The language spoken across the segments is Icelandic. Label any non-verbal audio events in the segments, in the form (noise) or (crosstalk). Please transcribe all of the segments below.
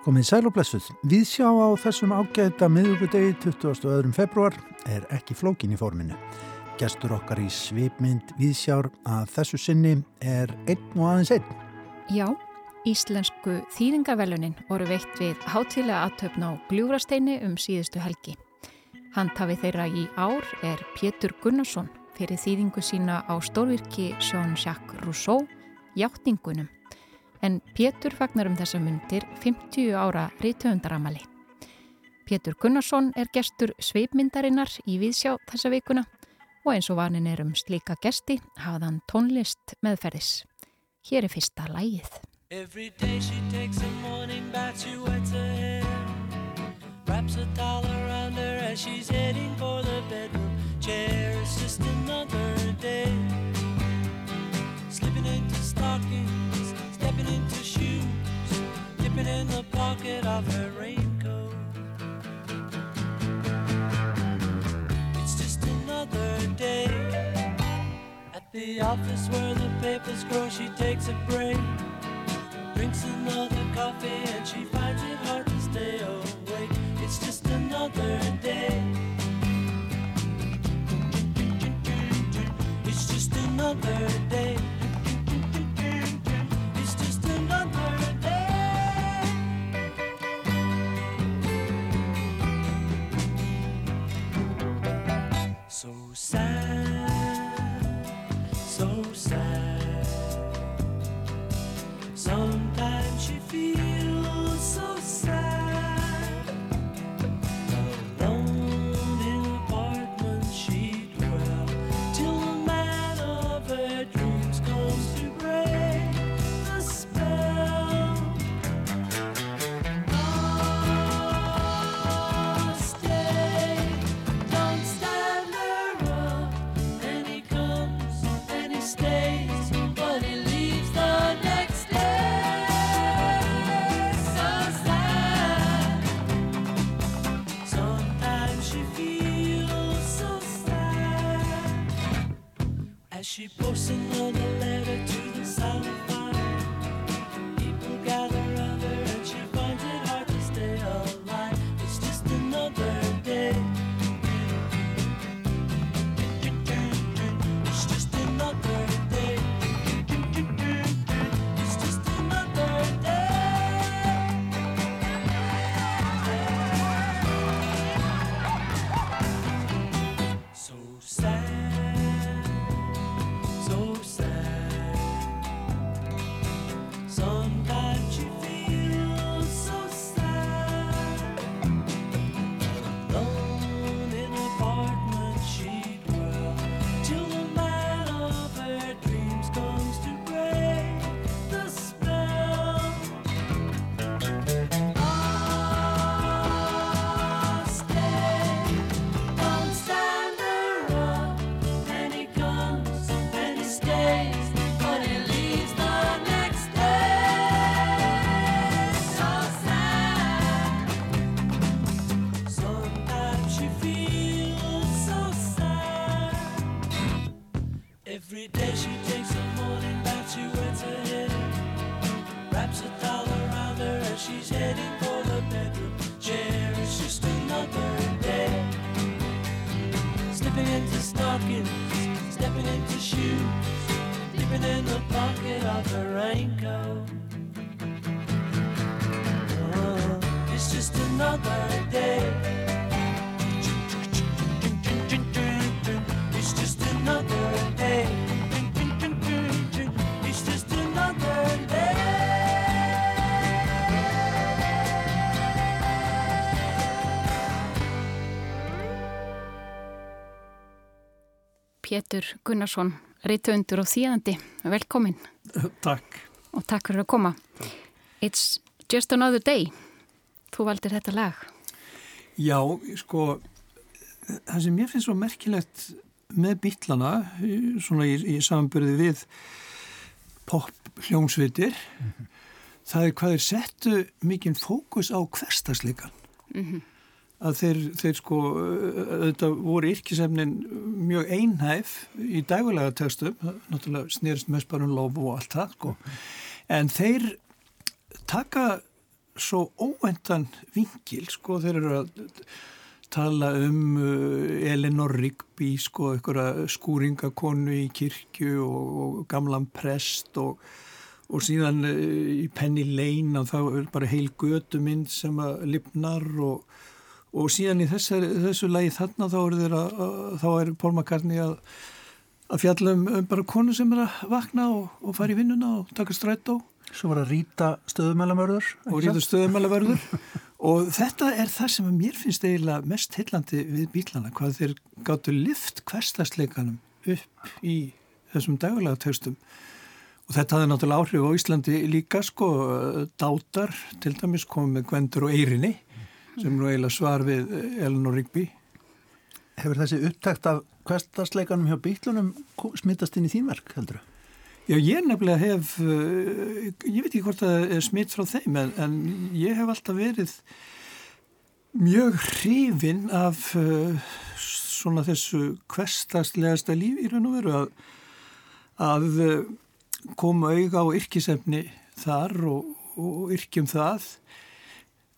Komið sæl og blessuð. Viðsjá á þessum ágæta miðugudegi 22. februar er ekki flókin í forminu. Gestur okkar í svipmynd Viðsjár að þessu sinni er einn og aðeins einn. Já, íslensku þýðingavelunin voru veitt við hátilega aðtöfn á Gljúrasteini um síðustu helgi. Handhafi þeirra í ár er Pétur Gunnarsson fyrir þýðingu sína á stórvirki Jean-Jacques Rousseau, Játningunum en Pétur fagnar um þessa myndir 50 ára rítöfundaramali. Pétur Gunnarsson er gestur sveipmyndarinnar í viðsjá þessa vikuna og eins og vanin er um slíka gesti hafðan tónlist meðferðis. Hér er fyrsta lægið. Every day she takes a morning bath, she wets her hair Wraps a towel around her as she's heading for the bedroom chair It's just another day into stockings stepping into shoes, dipping in the pocket of her raincoat. It's just another day at the office where the papers grow. She takes a break, drinks another coffee, and she finds it hard to stay awake. It's just another day. It's just another day. She Pétur Gunnarsson, reytuundur og þýðandi. Velkomin. Takk. Og takk fyrir að koma. It's just another day. Þú valdir þetta lag. Já, sko, það sem ég finnst svo merkilegt með býtlana, svona í, í samanbyrði við pop hljómsvitir, mm -hmm. það er hvað er settu mikinn fókus á hverstasleikan. Mm -hmm að þeir, þeir sko auðvitað voru yrkisefnin mjög einhæf í dægulega textum náttúrulega snýrst mest bara um lof og allt það sko. En þeir taka svo óvendan vingil sko þeir eru að tala um uh, Elinor Rigby sko einhverja skúringakonu í kirkju og, og gamlan prest og, og síðan uh, í Penny Lane og þá er bara heil göduminn sem að lifnar og, og síðan í þessu, þessu lagi þarna þá er, þeirra, þá er Paul McCartney að, að fjalla um, bara konu sem er að vakna og fara í vinnuna og taka strætt á Svo var að rýta stöðumælamörður. Og rýta stöðumælamörður. (laughs) og þetta er það sem mér finnst eiginlega mest hillandi við bílana, hvað þeir gáttu lift hverstasleikanum upp í þessum dagulega töstum. Og þetta hafði náttúrulega áhrif á Íslandi líka, sko, dátar, til dæmis komið með Gwendur og Eirinni, sem nú eiginlega svar við Ellen og Rigby. Hefur þessi upptækt af hverstasleikanum hjá bílunum smittast inn í þínverk, heldur þau? Já, ég nefnilega hef, uh, ég veit ekki hvort það er smitt frá þeim, en, en ég hef alltaf verið mjög hrifin af uh, svona þessu hverstagslegasta líf í raun og veru að, að koma auga á yrkisefni þar og, og yrkjum það.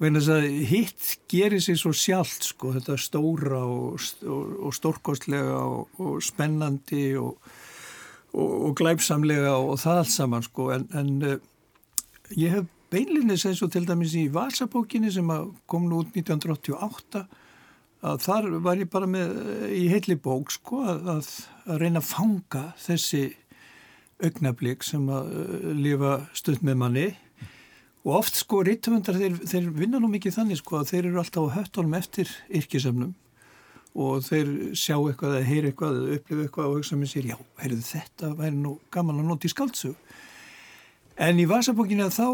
Vegna þess að hitt gerir sér svo sjálft, sko, þetta stóra og, og, og stórkostlega og spennandi og og, og glæpsamlega og það allt saman sko en, en uh, ég hef beinlinnis eins og til dæmis í Vasabókinni sem kom nú út 1988 að þar var ég bara með eh, í heitli bók sko að, að, að reyna að fanga þessi augnablík sem að uh, lifa stöld með manni og oft sko rítumundar þeir, þeir vinna nú mikið þannig sko að þeir eru alltaf á höttólum eftir yrkisefnum. Og þeir sjá eitthvað eða heyri eitthvað eða upplifa eitthvað og hugsa með sér já, heyrðu þetta væri nú gaman að nota í skaldsög en í Vasabókinu þá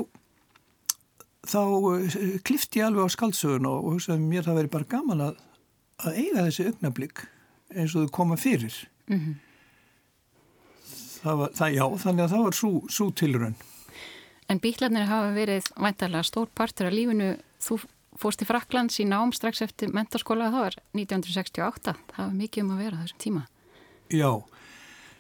þá eh, klifti ég alveg á skaldsögun og hugsaði mér það væri bara gaman að, að eiga þessi augnablík eins og þau koma fyrir. Mm -hmm. það var, það, já, þannig að það var svo tilrönn En bílarnir hafa verið væntalega stór partur af lífinu. Þú fórst í Fraklands í nám strax eftir mentarskóla það var 1968, það var mikið um að vera þessum tíma. Já,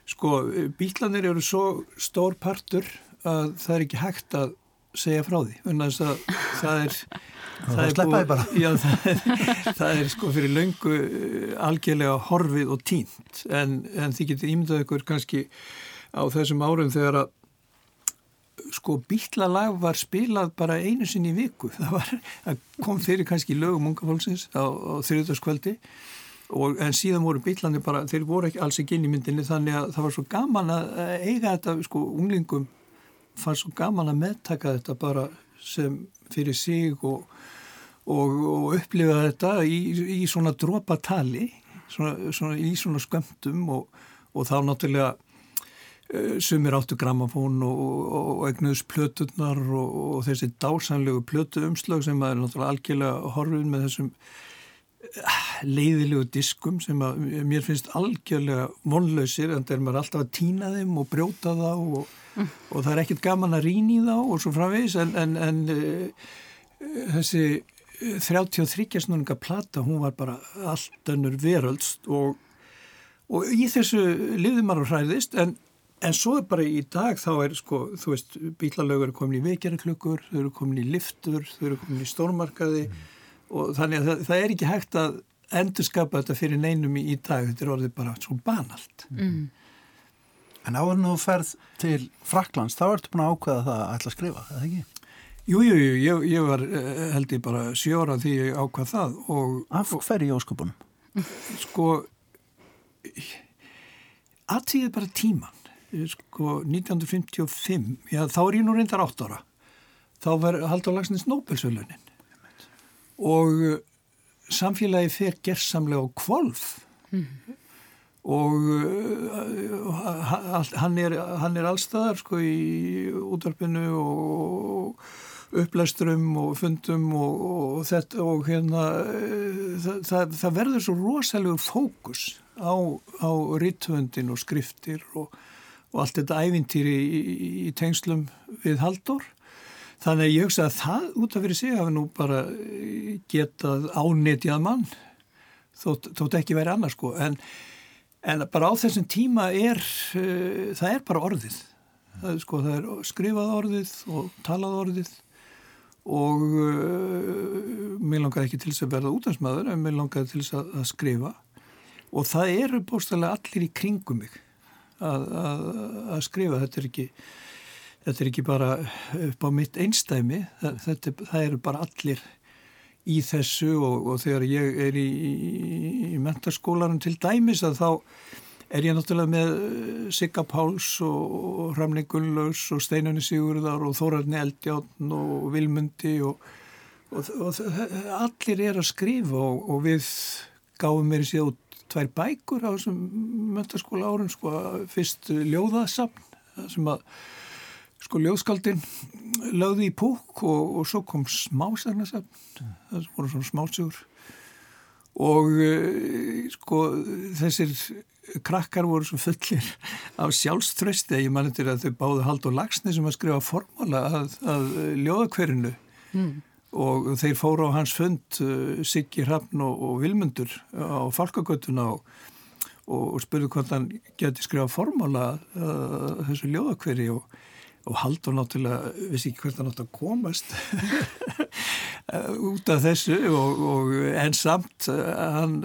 sko bílanir eru svo stór partur að það er ekki hægt að segja frá því, þannig að það er (laughs) það er, búið, (laughs) já, það, er, það er sko fyrir löngu eh, algjörlega horfið og tínt. En, en þið getur ímyndað ykkur kannski á þessum árum þegar að sko bítlalag var spilað bara einu sinni í viku. (laughs) Það, var, kom fyrir kannski lögum unga fólksins á, á þriðdagskvöldi en síðan voru bítlandi bara þeir voru ekki alls ekki inn í myndinni þannig að það var svo gaman að eiga þetta sko unglingum fann svo gaman að meðtaka þetta bara sem fyrir sig og, og, og upplifa þetta í, í svona drópatali svona, svona, í svona skömmtum og, og þá náttúrulega sumir áttu gramafón og, og, og egnuðs plöturnar og, og þessi dásanlegu plötu umslag sem er náttúrulega algjörlega horfið með þessum eh, leiðilegu diskum sem að mér finnst algjörlega vonlausir en er maður alltaf að týna þeim og brjóta þá og, mm. það er ekkert gaman að rýna í þá og svo framvegis en, en, en uh, þessi 33 snurninga plata hún var bara allt önnur veröldst og í þessu liðum maður hræðist en En svo er bara í dag þá er sko, þú veist, bílalögur er komin í vekjaraklökur, þau eru komin í liftur, þau eru komin í stórmarkaði mm. og þannig að það, það er ekki hægt að endurskapa þetta fyrir neinum í, dag, þetta er orðið bara svo banalt. Mm. En áður nú ferð til Fraklands, þá ertu búin að ákveða það að ætla að skrifa, eða ekki? Jú, jú, jú, ég, ég var eh, held ég bara sjóra því ég ákvað það og... Af hverju í óskupunum? Sko, aðtíðið bara tíman sko 1955, já þá er ég nú reyndar 8 ára, þá var Haldur Lagsnes Nobelsvölunin og uh, samfélagi fer gerðsamlega á kvolf mm. og uh, hann er, er allstaðar sko í útvarpinu og upplæsturum og fundum og, og þetta og hérna það, það, það verður svo rosalegur fókus á, á rítvöndin og skriftir og og allt þetta ævintýri í, í, í tengslum við Haldur. Þannig að ég hugsa að það út af fyrir sig hafa nú bara eh, getað ánetjað mann þótt, þótt ekki verið annars sko. En, en bara á þessum tíma er uh, það er bara orðið. Það er, sko, það er skrifað orðið og talað orðið og uh, mér langar ekki til þess að verða útdansmaður en mér langar til þess að, að skrifa. Og það eru bóstalega allir í kringum mig að, að, að skrifa. Þetta er ekki þetta er ekki bara upp á mitt einstæmi það, þetta, það eru bara allir í þessu og, og þegar ég er í, í, í mentarskólanum til dæmis að þá er ég náttúrulega með eh, Sigga Páls og Ramli Gunnlaus og Steinunni Sigurðar og Þórarni Eldjáttn og Vilmundi og, og, og allir er að skrifa og við gáum mér síðan út tvær bækur á þessum möntaskóla árun sko, fyrst ljóðasapn sem að sko ljóðskaldin lögði í púk og, og svo kom smásagnasapn það voru svona smásugur og uh, sko þessir krakkar voru svo fullir af sjálfströsti að ég mann eftir að þau báðu Haldur Lagsni sem að skrifa formala að, að ljóðakverinu. Mm og þeir fóru á hans fund uh, Siggi Hrafn og, og Vilmundur á Falkagötuna og, og, og spurðu hvort hann geti skrifa formála uh, þessu ljóðakveri og Haldur náttúrulega vissi ekki hvert hann átt að komast (laughs) út af þessu og en samt uh, hann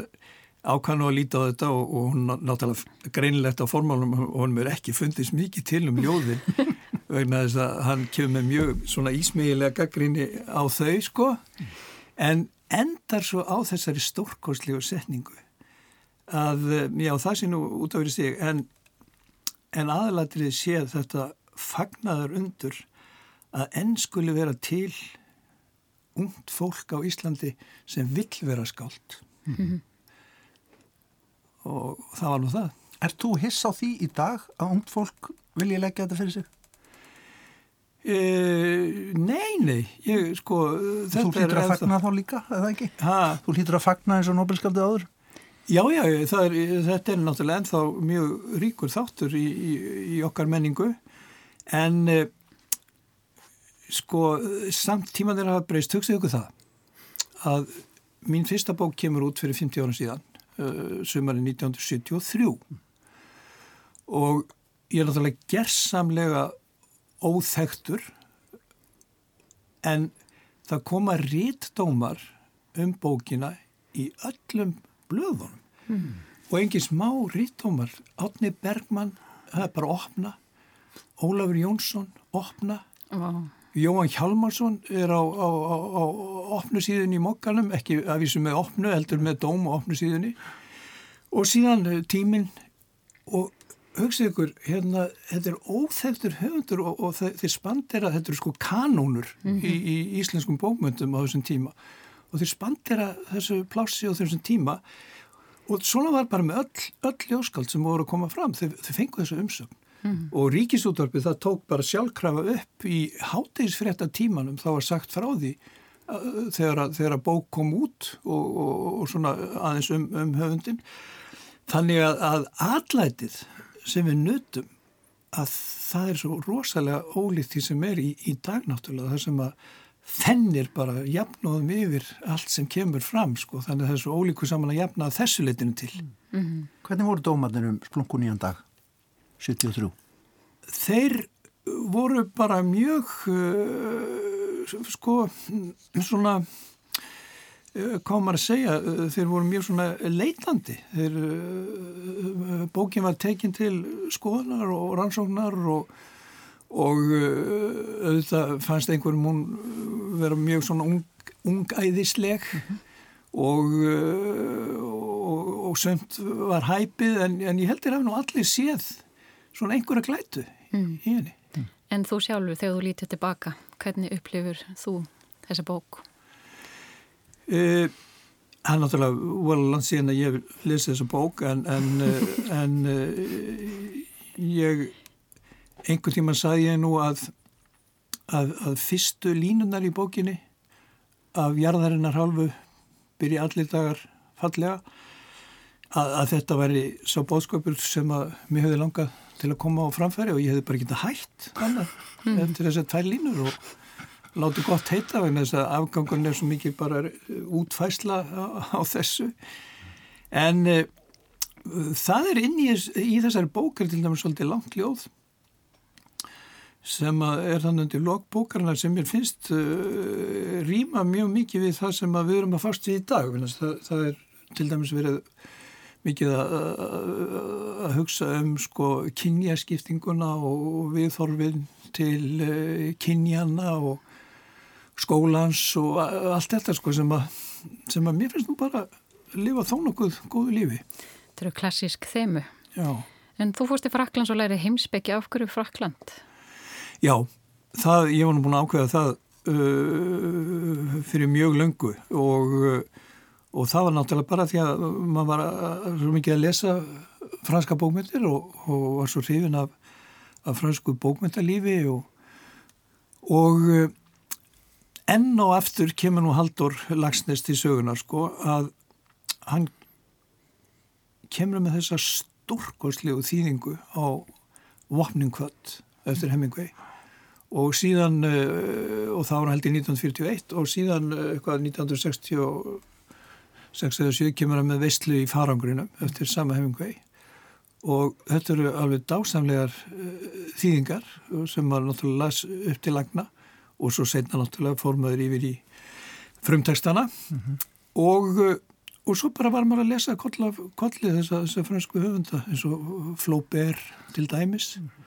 ákannu að líta á þetta og, og hún náttúrulega greinlegt á formálum og hún mér ekki fundist mikið til um ljóðin (laughs) vegna þess að hann kemur með mjög svona ísmígilega gaggrinni á þau sko en endar svo á þessari stórkoslegu setningu að já það sé nú út af því sig en, en aðalatrið sé þetta fagnaður undur að enn skuli vera til ungt fólk á Íslandi sem vill vera skált mm -hmm og það var nú það. Er þú hiss á því í dag að ungt fólk vilja leggja þetta fyrir sig? E, nei, nei ég, sko, Þú hlýtur að fagna þá líka, eða ekki? Ha? Þú hlýtur að fagna eins og Nobelskaldið áður? Já, já, er, þetta er náttúrulega ennþá mjög ríkur þáttur í, í, í okkar menningu en e, sko samt tímanir hafa breyst, hugsaðu ykkur það að mín fyrsta bók kemur út fyrir 50 ára síðan uh, sumarinn 1973 og ég er náttúrulega gerðsamlega óþektur en það koma rítdómar um bókina í öllum blöðunum. Mm. og engin smá rítdómar. Átni Bergman, það er bara opna. Ólafur Jónsson opna. Wow. Jóhann Hjalmarsson er á, á, á, á opnu síðun í mokkanum, ekki að vísu með opnu, heldur með dóm og opnu síðunni og síðan eh, tíminn og hugsaðu ykkur, hérna, þetta er óþeftur höfundur og, og þeir spandera, þetta eru sko kanónur mm -hmm. í, í íslenskum bókmyndum á þessum tíma. Og þeir spandera þessu plássi á þessum tíma. Og svona var bara með öll, öll ljóskald sem voru að koma fram, þeir, þeir fengu þessu umsögn. Mm. og ríkisútvarpið það tók bara sjálfkrafa upp í hátegisfrétta tímanum. Þá var sagt frá því uh, þegar, þegar að bók kom út og, og, og svona aðeins um, um höfundin þannig að, að allætið sem við nutum að það er svo rosalega ólíkt því sem er í, í dagnáttúrulega þar sem að þennir bara jafnóðum yfir allt sem kemur fram sko þannig að það er svo ólíku saman að jafna þessu leitinu til. Mm -hmm. Hvernig voru dómarnir um splungun í en dag? 73? Þeir voru bara mjög uh, sko svona hvað maður að segja uh, þeir voru mjög svona leitandi þeir uh, bókin var tekin til skoðanar og rannsóknar og og auðvitað fannst einhverjum hún vera mjög svona ung, ungæðisleg mm -hmm. og, og, og sömt var hæpið en, en ég held ég hef nú allir séð svona einhverja glætu mm. í henni. En þú sjálfur, þegar þú lítið tilbaka, hvernig upplifur þú þessa bók? Uh, það er náttúrulega volið síðan að ég lesi þessa bók en, en, uh, en uh, ég einhvern tíma saði ég nú að, að, að fyrstu línunar í bókinni af jarðarinnar hálfu byrji allir dagar fallega að, að þetta væri svo bóðsköpur sem að mér hefði langað til að koma á framfæri og ég hefði bara getið hægt annað mm. eftir þess að tvær línur og láti gott heita vegna þess að afgangun er svo mikið bara útfæsla á, á þessu en e, það er inn í, í þessari bókar til dæmis svolítið langt ljóð sem er þannig undir lokbókarna sem ég finnst uh, rýma mjög mikið við það sem við erum að fast í í dag. Það, það er til dæmis verið mikið að, að hugsa um sko kynjaskiptinguna og viðþorfin til uh, kynjana og skólans og allt þetta sko sem að, sem að mér finnst nú bara að lifa þó nokkuð góðu lífi. Þetta eru klassísk þemu. Já. En þú fórst í Fraklands og læri heimsbyggi af hverju Frakland? Já, það, ég var nú búin að ákveða það uh, fyrir mjög löngu og, uh, og það var náttúrulega bara því að maður var að, svo mikið að lesa franska bókmyndir og, og var svo hrifin af, af fransku bókmyndalífi og, og uh, enn og aftur kemur nú Haldur Lagsnest í sögunar sko að hann kemur með þessa stórkoslegu þýðingu á Vopningkvöld eftir Hemingway. Og síðan, uh, og það var held í 1941 og síðan uh, eitthvað 1966-67 kemur hann með veistlu í farangrinum eftir sama Hemingway. Og þetta eru alveg dásamlegar uh, þýðingar sem var náttúrulega upp til lagna og svo setna náttúrulega fórmaður yfir í frumtekstana mm -hmm. og, og svo bara var maður að lesa kollið þessa, þessa fransku höfunda eins og Flaubert til dæmis mm -hmm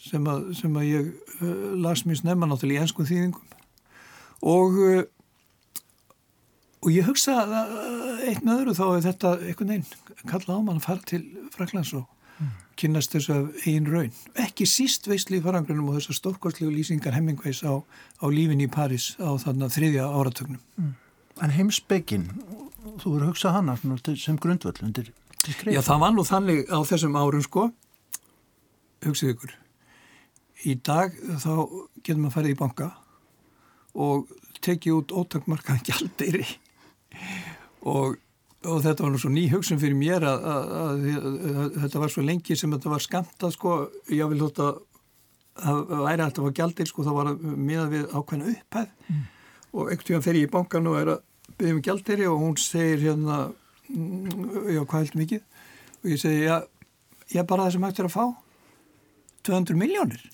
sem að, sem að ég uh, las mér snemma náttúrulega í ennskum þýðingum og uh, og ég hugsa að uh, eitt með öðru þá er þetta einhvern veginn kalla á mann að fara til Fraklands og. Kynast þessu af einn raun. Ekki síst veistlið farangrunum og þessar stórkostlegu lýsingar hemmingveis á, á lífin í Paris á þarna þriðja áratögnum mm. En heimsbyggin, þú eru hugsað hana sem grundvöld undir Já það var nú þannig á þessum árum sko. Hugsið ykkur. Í dag þá getur maður að fara í banka og tekið út ótakmarkaðan (laughs) gældeiri og, og þetta var nú svo ný hugsun fyrir mér að, að, að, að þetta var svo lengi sem þetta var skamta sko, ég vil þótt að það væri að þetta var gældeir sko, þá var það með að við ákveðna upphæð. Mm. og ekkert tíðan fer ég í bankan og er að byggja um gældeiri og hún segir hérna mm, já hvað held mikið? Og ég segi já, ég er bara það sem hægt er að fá 200 miljónir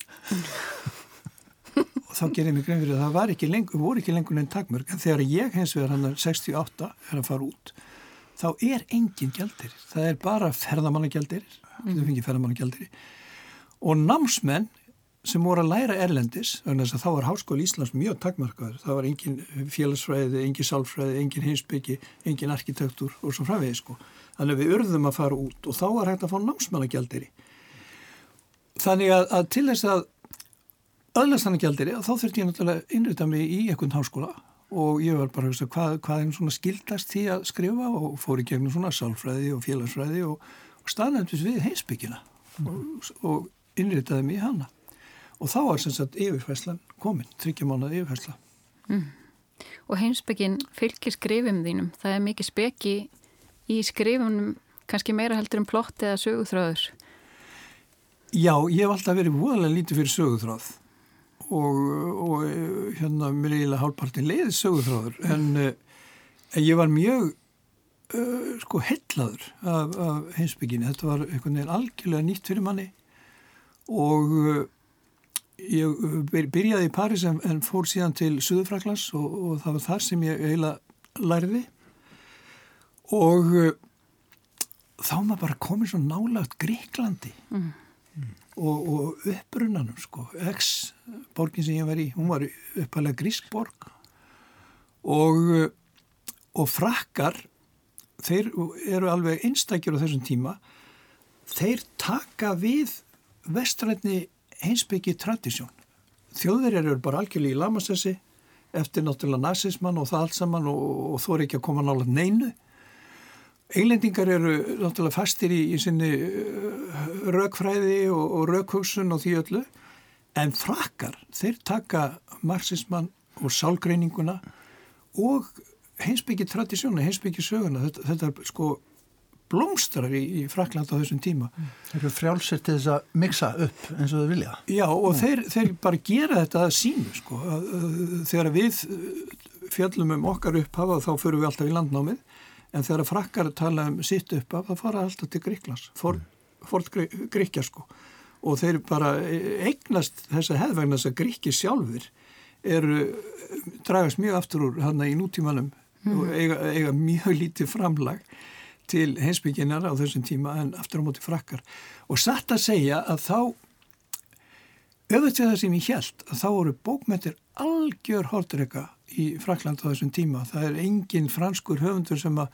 (laughs) og þá gerir mig grein fyrir að það var ekki lengur, voru ekki lengur enn takmörg en þegar ég hens vegar hann er 68 er að fara út þá er engin gældir, það er bara ferðamannagjaldir, mm. þau fengið ferðamannagjaldir og námsmenn sem voru að læra erlendis þannig að þá var Háskóli Íslands mjög takmarkaður. Það var engin félagsfræði, engin sálfræði engin hinsbyggi, engin arkitektur og svo fræðið sko. Þannig að við urðum að fara út og þá var hægt að fá námsmannagjaldiri Þannig að, að til þess að öðlast hann ekki aldrei, þá þurfti ég náttúrulega innrita mig í einhvern háskóla og ég var bara að hugsa hvað, hvað er svona skildast því að skrifa og fór í gegnum svona sálfræði og félagsfræði og, og staðnæmtis við heimsbyggina mm. og, og innritaði mig í hana og þá var sem sagt yfirfæslan komin, tryggja mánað yfirfæsla. Mm. Og heimsbyggin fylgir skrifum þínum, það er mikið speki í skrifunum, kannski meira heldur en plott eða sögúþröður. Já, ég hef alltaf verið voðalega lítið fyrir sögurþráð og, og hérna mér eiginlega hálfpartin leiðið sögurþráður en, en ég var mjög uh, sko hellaður af, af heimsbygginni, þetta var einhvern veginn algjörlega nýtt fyrir manni. Og uh, ég byrjaði í Paris en, en fór síðan til Suðurfraklands og, og það var þar sem ég eiginlega lærði. Og uh, þá maður bara komið svo nálagt Greiklandi mm og, og upprunanum sko, X borgin sem ég var í, hún var uppalega grísk borg. Og, og frakkar þeir eru alveg einstakjur á þessum tíma. Þeir taka við vestrætni heimsbyggi tradísjón þjóðverjar eru bara algjörlega í lamassessi eftir náttúrulega nazismann og það allt saman og, og þó er ekki að koma nála neinu Eilendingar eru náttúrulega fastir í, í sinni uh, raukfræði og, og raukhugsun og því öllu en frakkar, þeir taka marxismann og sálgreininguna og heimsbyggi tradísjónu, heimsbyggi söguna. Þetta, þetta er sko blómstrar í, í Frakland á þessum tíma. Þeir eru frjálsir til þess að miksa upp eins og þau vilja. Já og mm. þeir, þeir bara gera þetta að sínu sko. Þegar við fjallum um okkar upphafa þá förum við alltaf í landnámið en þegar frakkar tala um sitt upp af það fara alltaf til Gríklands fort mm. Gríkja sko og þeir bara eignast þessa hefðvegna þess að gríki sjálfur eru dragast mjög aftur úr hann í nútímanum mm. og eiga, eiga mjög lítið framlag til heimsbygginar á þessum tíma en aftur á móti frakkar og satt að segja að þá auðvitað það sem ég held að þá voru bókmyndir algjör hortreka í Frakland á þessum tíma. Það er engin franskur höfundur sem að,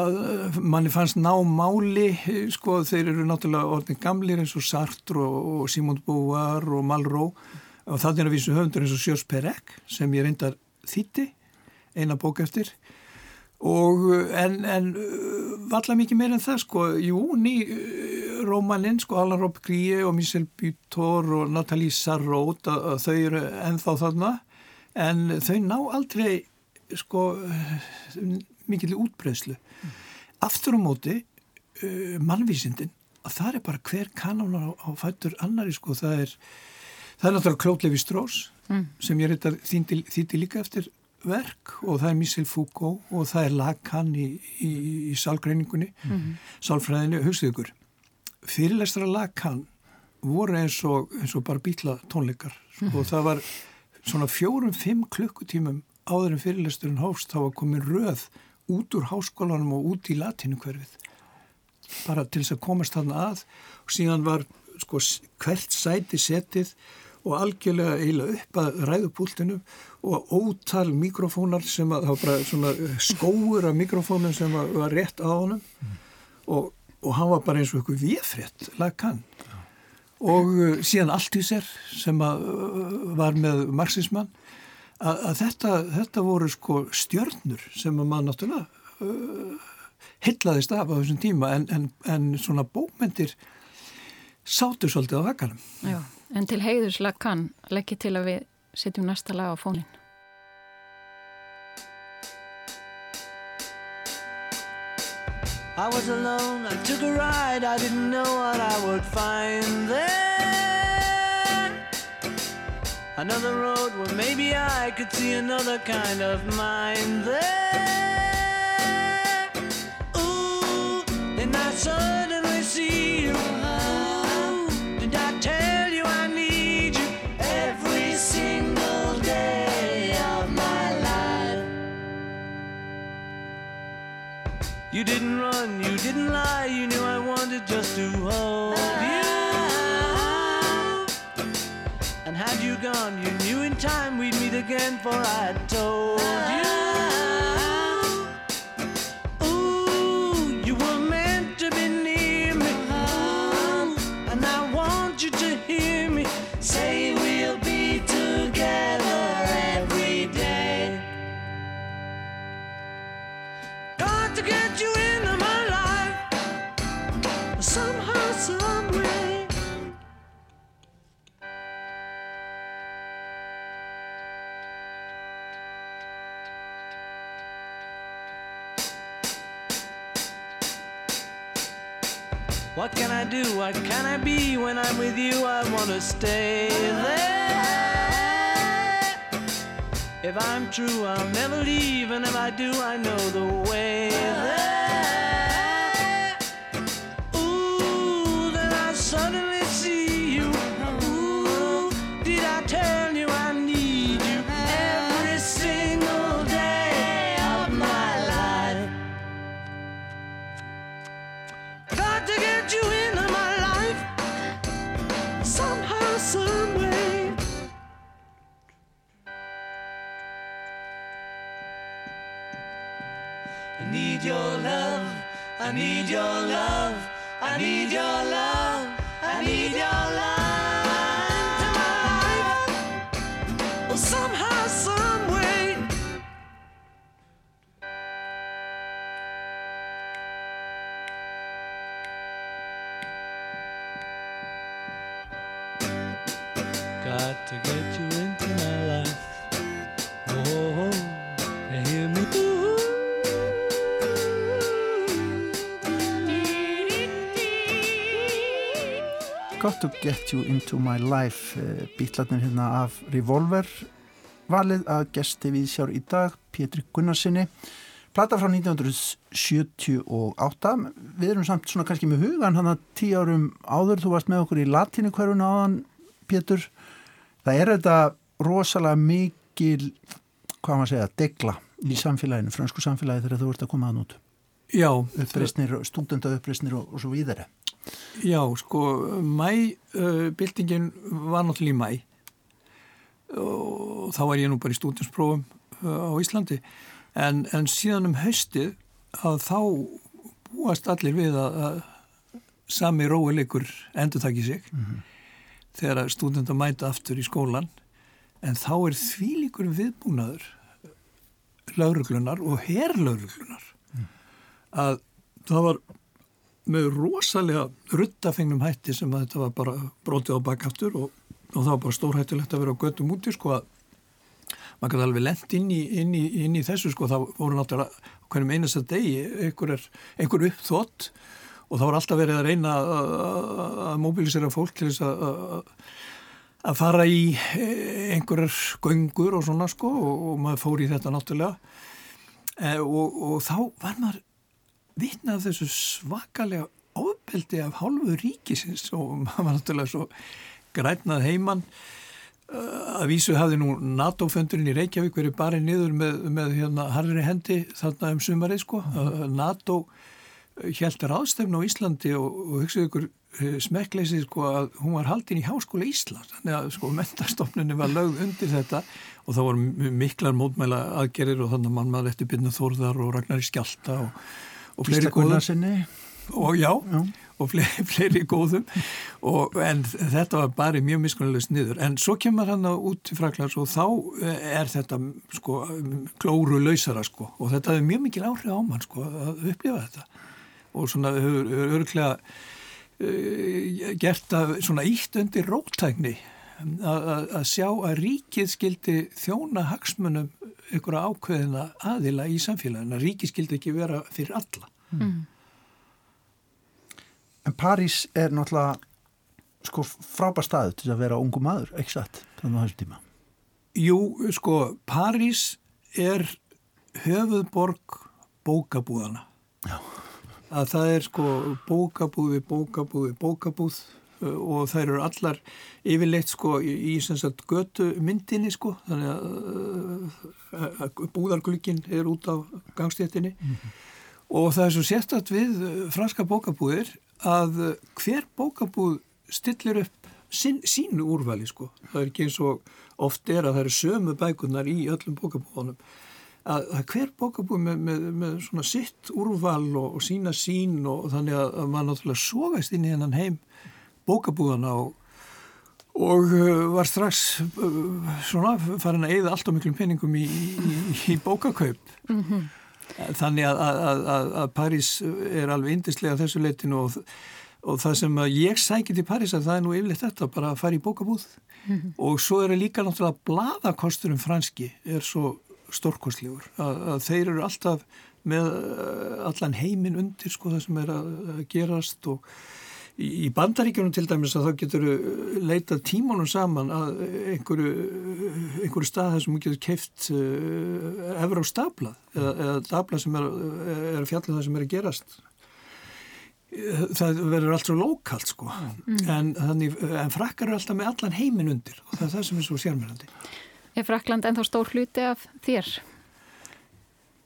að manni fannst ná máli sko þeir eru náttúrulega orðin gamlir eins og Sartre og, og Simon Beauvoir og Malraux. Og það er að vísu höfundur eins og Sjós Perek sem ég reyndar þýtti eina bók eftir. Og en, en valla mikið meir en það sko, jú, ný Rómaninn, sko, Alan Robb Gríe og Michel Butor og Nathalie Sarraud þau eru ennþá þarna en þau ná aldrei sko mikil útbreyslu mm. aftur á móti uh, mannvísindin að það er bara hver kanánar á, á fættur annari sko, það er það er náttúrulega Klótlefi Strós mm. sem ég reyndar þýtti líka eftir verk og það er Michel Foucault og það er Lacan í, í, í sálgreiningunni, mm -hmm. sálfræðinu, hugstuð ykkur. Fyrirlestra Lacan voru eins og, eins og bara býtla tónleikar mm -hmm. og það var svona fjórum-fimm klukkutímum áður en fyrirlesturinn hófst þá var komin röð út úr háskólanum og út í latinu hverfið bara til þess að komast þarna að og síðan var sko hvert sæti setið og algjörlega eiginlega upp að ræðupúltinu og ótal mikrofónar sem að það var bara svona skóur af mikrofónum sem var rétt á honum mm. og, og hann var bara eins og eitthvað viðfrétt lagan ja. Og uh, síðan Altíser sem uh, var með marxismann að, þetta, þetta voru sko stjörnur sem að maður náttúrulega uh, hillaðist af á þessum tíma en, en, en svona bókmyndir sátu svolítið á vekkanum Já En til heiðurslega kann leggja til að við setjum næsta lag á fónin. I was alone, I took a ride, I didn't know what I would find there. Another road where maybe I could see another kind of mind there. Ooh, and I suddenly you didn't lie, you knew I wanted just to hold you. And had you gone, you knew in time we'd meet again, for I told you. Ooh, you were meant to be near me. And I want you to hear me say we'll be together every day. Got to get you What can I do? What can I be when I'm with you? I wanna stay there. If I'm true, I'll never leave, and if I do, I know the way there. To get you into my life býtlarnir hérna af Revolver valið að gesti við sjár í dag Pétri Gunnarsinni Plata frá 1978, við erum samt svona kannski með hugan hann að tíu árum áður, þú varst með okkur í latinu hverjun áðan, Pétur. Það er þetta rosalega mikil, hvað maður segja, degla í samfélaginu, fransku samfélagi þegar þú ert að koma að nút. Já. Uppreysnir, stúdenda uppreysnir og, og svo víðari. Já, sko, mæbildingin uh, var náttúrulega í mæ og þá var ég nú bara í stúdinsprófum uh, á Íslandi en, en síðan um haustið að þá búast allir við að, að sami róileikur endur takki sig mm -hmm. þegar stúdenda mæta aftur í skólan en þá er því líkur viðbúnaður lauruglunar og herrlauruglunar mm. að það var með rosalega ruttafengnum hætti sem að þetta var bara brotið á bakaftur og, og það var bara stórhættilegt að vera á göttum úti sko að maður kannski alveg lendt inn inn inn í þessu sko, það voru náttúrulega hverjum einasta degi einhver, er, einhver uppþótt og það voru alltaf verið að reyna að mobilisera fólk til þess að að fara í e, einhverjar göngur og svona sko og, og maður fór í þetta náttúrulega. E, og, og þá var maður vitnað þessu svakalega ofbeldi af hálfu ríkisins og (laughs) maður var náttúrulega svo grænað heimann að vísu hafði nú NATO-föndurinn í Reykjavík verið bara niður með, með hérna harri hendi þarna um sumarið sko. Mm. NATO heldur aðstefn á Íslandi og, og hugsaðu ykkur smekkleysið sko að hún var haldinn í Háskóla Ísland þannig að sko (laughs) mentastofnunni var lögð undir þetta og þá voru miklar mótmæla aðgerir og þannig að mann maður eftir byrna Þórðar og Ragnar í Skjálta og, og fleiri góður og já, já. og fleiri, (laughs) fleiri góðum. Og, en þetta var bara mjög miskunnulegst niður. En svo kemur hann út til Fraklands og þá eh, er þetta sko klóru lausara sko. Og þetta er mjög mikil áhrif á mann sko að upplifa þetta. Og svona öruglega uh, gert að svona ítt undir róttækni að sjá að ríkið skildi þjóna hagsmunum ykkur ákveðina aðila í samfélaginu að ríkið skildi ekki vera fyrir alla mm. En París er náttúrulega sko frábær staðu til að vera ungu maður, ekki satt, þannig á þessum tíma. Jú, sko, París er höfuðborg bókabúðana. Já. Að það er sko bókabúði, bókabúði, bókabúð og þær eru allar yfirleitt sko í sagt götu myndinni sko, þannig að, uh, að búðarglögin er út á gangstéttinni mm -hmm. og það er svo sérstatt við franska bókabúðir að hver bókabúð stillir upp sín, sínu úrvali sko. Það er ekki eins og oft er að það eru sömu bækunar í öllum bókabúðunum. Að, hver bókabúð með, með, með svona sitt úrval og, og sína sín og þannig að, maður náttúrulega sógast inn í hennan heim bókabúðana og, og uh, var strax uh, svona farin að eigða allt á miklum peningum í, í, í bókakaup. Mm -hmm. Þannig að, að, að, að París er alveg indislega þessu leitinu og, og það sem ég sækir til París að það er nú yfirleitt þetta, bara að fara í bókabúð mm -hmm. og svo er það líka náttúrulega bladakosturum franski er svo stórkostlegur að þeir eru alltaf með uh, allan heiminn undir sko það sem er að gerast og Í bandaríkjunum til dæmis að þá getur leitað tímanum saman að einhverju, einhverju stað þar sem þú getur keift efra á stablað eða, eða stablað sem er, er fjallið það sem er að gerast. Það verður allt svo lokalt sko mm. en, þannig, en frakkar eru alltaf með allan heiminn undir og það er það sem er svo sérmjörandi. Er Frakland ennþá stór hluti af þér?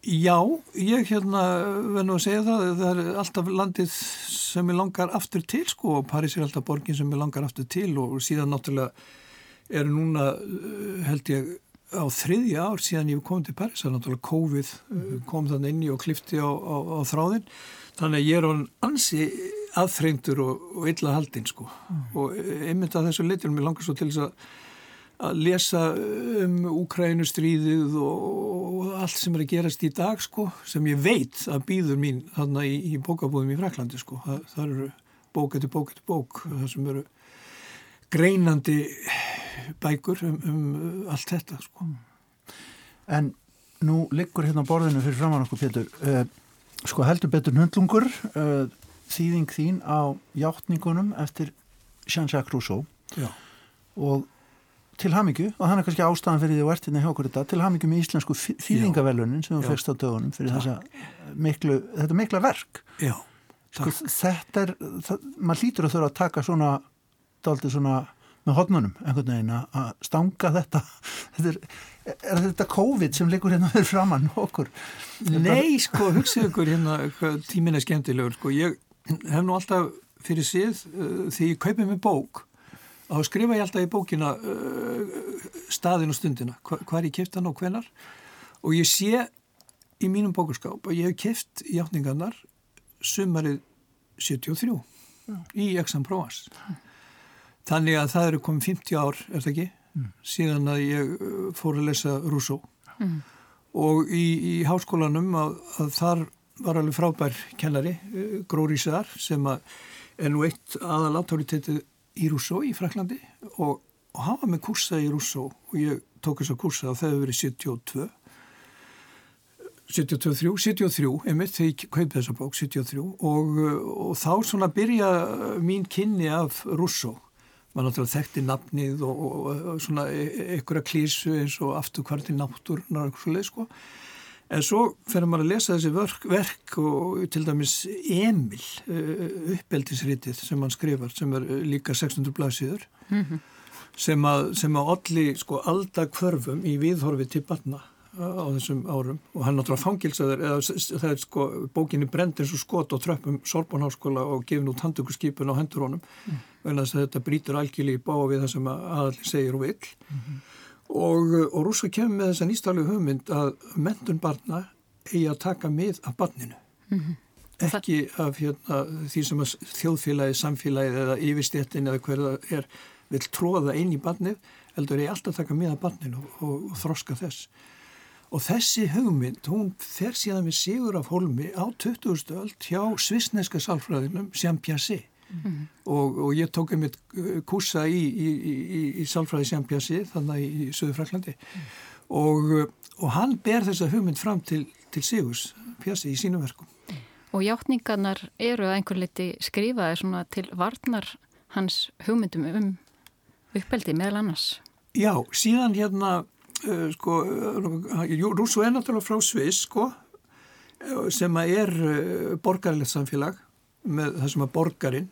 Já, ég hérna verður nú að segja það, það er alltaf landið sem ég langar aftur til sko og París er alltaf borgin sem ég langar aftur til og síðan náttúrulega er núna eh, held ég á þriðja ár síðan ég kom til París, það er náttúrulega COVID eh, kom þann inni og klifti á, á, á þráðin, þannig að ég er á ansi aðþreyndur og, og illa haldinn sko. Mm. og einmitt að þessu litur mér langar svo til þess að að lesa um Úkrænustríðið og allt sem er að gerast í dag sko, sem ég veit að býður mín þarna í, í bókabúðum í Fraklandi sko. það, það eru bók eftir bók eftir bók það sem eru greinandi bækur um, um allt þetta sko. En nú liggur hérna borðinu fyrir framann okkur Pétur uh, sko heldur betur hundlungur uh, þýðing þín á hjáttningunum eftir Jean-Jacques Rousseau Já. og til hamingju og hann er kannski ástæðan fyrir því að verðinni hjá okkur þetta til hamingju með íslensku þýðingavelunin sem þú fegst á dögunum fyrir þessa miklu, þetta mikla verk. Já, sko, þetta er, það, maður hlýtur að þurfa að taka svona, dálítið svona með hodnunum einhvern veginn að stanga þetta. (laughs) Þetta er, er þetta COVID sem liggur hérna fyrir framann okkur? Nei, sko, hugsaðu ykkur hérna tímin er skemmtilegur, sko. Ég hef nú alltaf fyrir síð uh, því ég kaupið með bók þá skrifa ég alltaf í bókina uh, staðin og stundina hva, hvað er ég kæft hann og hvenar og ég sé í mínum bókurskáp að ég hef kæft játningarnar sumarið 73 mm. í Exam-Provence mm. þannig að það eru komið 50 ár, er það ekki mm. síðan að ég uh, fór að lesa Rousseau mm. og í, í háskólanum að, að þar var alveg frábær kennari uh, Grórísar sem að er nú eitt aðal autoritetið í Rússó í Fraklandi og, og hann var með kursa í Rússó og ég tók þess að kursa og það hefur verið 72 72, 73 einmitt þegar ég kaupi þessa bók 73 og, og þá svona byrja mín kynni af Rússó maður náttúrulega þekkti nafnið og, og svona einhverja klísu eins og afturkvarti náttúrunar og eitthvað svo leið sko En svo fer maður að lesa þessi verk, verk og til dæmis Emil uh, uppeldisritið sem hann skrifar sem er uh, líka 600 blaðsíður mm -hmm. sem að, að allir sko alda kvörfum í viðhorfi til barna uh, á þessum árum og hann náttúrulega fangilsaður eða það er sko bókinni brend eins og skot og tröppum Sorbonháskóla og gefin út handtökurskipun á hendur honum mm. vegna þess að þetta brítur algjörlega í bá við það sem aðallir segir og vil mm -hmm og, og rúsa kemur með þessa nýstálu hugmynd að mentun barna eigi að taka með af barninu mm -hmm. ekki af hérna, því sem þjóðfélagi, samfélagi eða yfirstéttin eða hverða er vil tróða einn í barnið heldur eigi alltaf taka með af barninu og, og, og þroska þess og þessi hugmynd, hún fer síðan við sigur af holmi á 20. öld hjá svisneska sálfræðinum Jean Piaget Mm. Og, og ég tók einmitt uh, kursa í, í, í, í Salfræði Sjampjassi þannig í Suður Fraklandi mm. og, uh, og hann ber þessa hugmynd fram til, til Sigurs Pjassi í sínum verkum. Og hjáttningarnar eru að einhver liti skrifaði svona til varnar hans hugmyndum um uppeldi meðal annars. Já, síðan hérna uh, sko, Rússu er náttúrulega frá Sviss sko sem er borgarlegt samfélag með það sem að borgarinn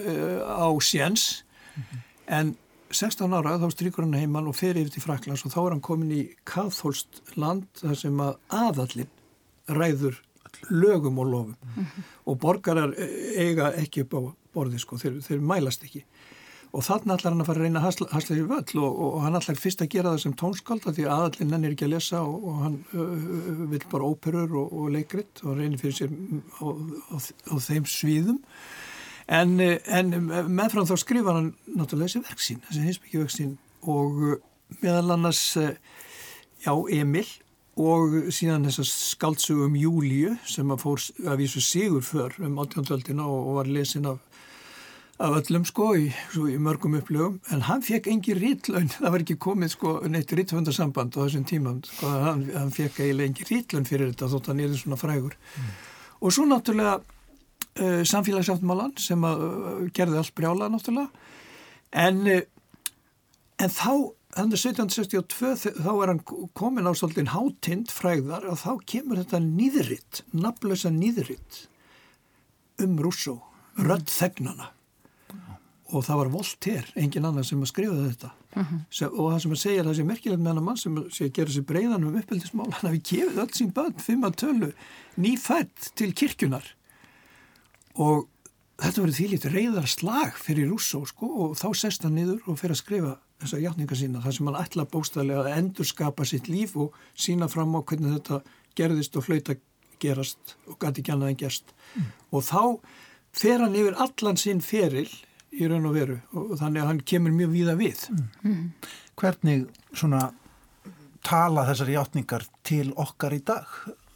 uh, á séns mm -hmm. en 16 ára þá strykur hann heimann og fer yfir til Fraklands og þá er hann komin í kathólst land þar sem að aðallin ræður lögum og lofum mm -hmm. og borgarar eh, eiga ekki upp á borði sko, þeir, þeir mælast ekki og þannig ætlar hann að fara að reyna að hasla, hasla sér völl og, og hann ætlar fyrst að gera það sem tónskálda því aðallin hann er ekki að lesa og, og hann uh, vil bara óperur og, og leikrit og reynir fyrir sér á, á, á þeim svíðum en, en meðfram þá skrifa hann náttúrulega þessi verksín, þessi heimsbyggjaverksín og meðal annars já, Emil og síðan þessar skáldsögum Júliu sem að fór að vísu sigur för um 18. og var lesin af af öllum sko í, í mörgum upplögum en hann fekk engi rítlun það var ekki komið sko neitt rítvöndarsamband á þessum tíman sko hann, hann fekk eiginlega engi rítlun fyrir þetta þótt hann er svona frægur. Mm. og svo náttúrulega uh, samfélagsáttmálan sem að uh, gerði allt brjála náttúrulega. En, uh, en þá þannig 1762 þá er hann komin á svolítið hátind fræðar og þá kemur þetta nýðritt nafnlösa nýðritt um Rússó, rödd þegnana og það var Voltaire, engin annar sem að skrifa þetta uh. -huh. og það sem að segja það sem er merkilegt með hann mann sem að gera sér breiðan um uppeldismál, hann hafi gefið öll sín börn fimm að tölu nýfætt til kirkjunar og þetta verið því lítið reyðar slag fyrir Rússó sko og þá sest hann niður og fer að skrifa þessa hjáttninga sína þar sem hann ætla bóstæðilega að endurskapa sitt líf og sína fram á hvernig þetta gerðist og hlauta gerast og gæti en gerst mm. og þá fer hann yfir allan sinn feril í raun og veru og þannig að hann kemur mjög víða við. Mm. Hvernig svona tala þessari hjáttningar til okkar í dag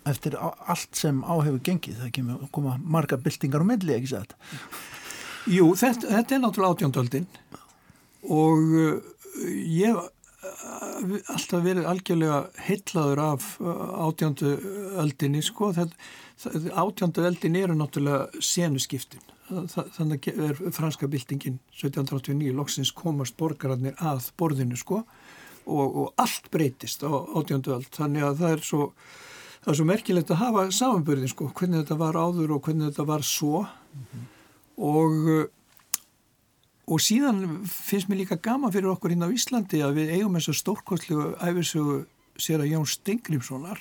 eftir allt sem áhefur gengið? Það kemur koma marga byltingar og milli, ekki svo þetta? Jú, þetta, þetta er náttúrulega átjóndöldin og uh, ég alltaf verið algjörlega heitlaður af átjándu öldinni sko. Átjándu öldin eru náttúrulega senuskiptin. Þannig er franska byltingin 1789 loksins komast borgararnir að borðinu sko og, og allt breytist á átjándu öld. Þannig að það er svo, það er svo merkilegt að hafa samanbyrðin sko, hvernig þetta var áður og hvernig þetta var svo mm -hmm. og Og síðan finnst mér líka gaman fyrir okkur hérna á Íslandi að við eigum þess að stórkostlegu æfisögu sér að Jón Stengrimssonar,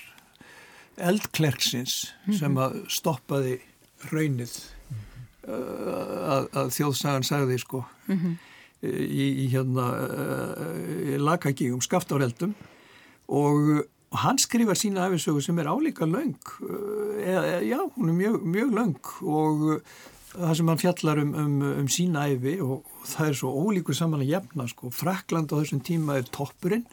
eldklerksins -hmm. sem að stoppaði raunnið mm -hmm. uh, að, að þjóðsagan sagði sko mm -hmm. í, í hérna uh, lakagígum, skaftáreldum og hann skrifar sína æfisögu sem er álíka laung, uh, já hún er mjög, mjög laung og það sem hann fjallar um, um, um sína æfi og, og það er svo ólíkur saman að jefna sko. Frakland á þessum tíma er toppurinn,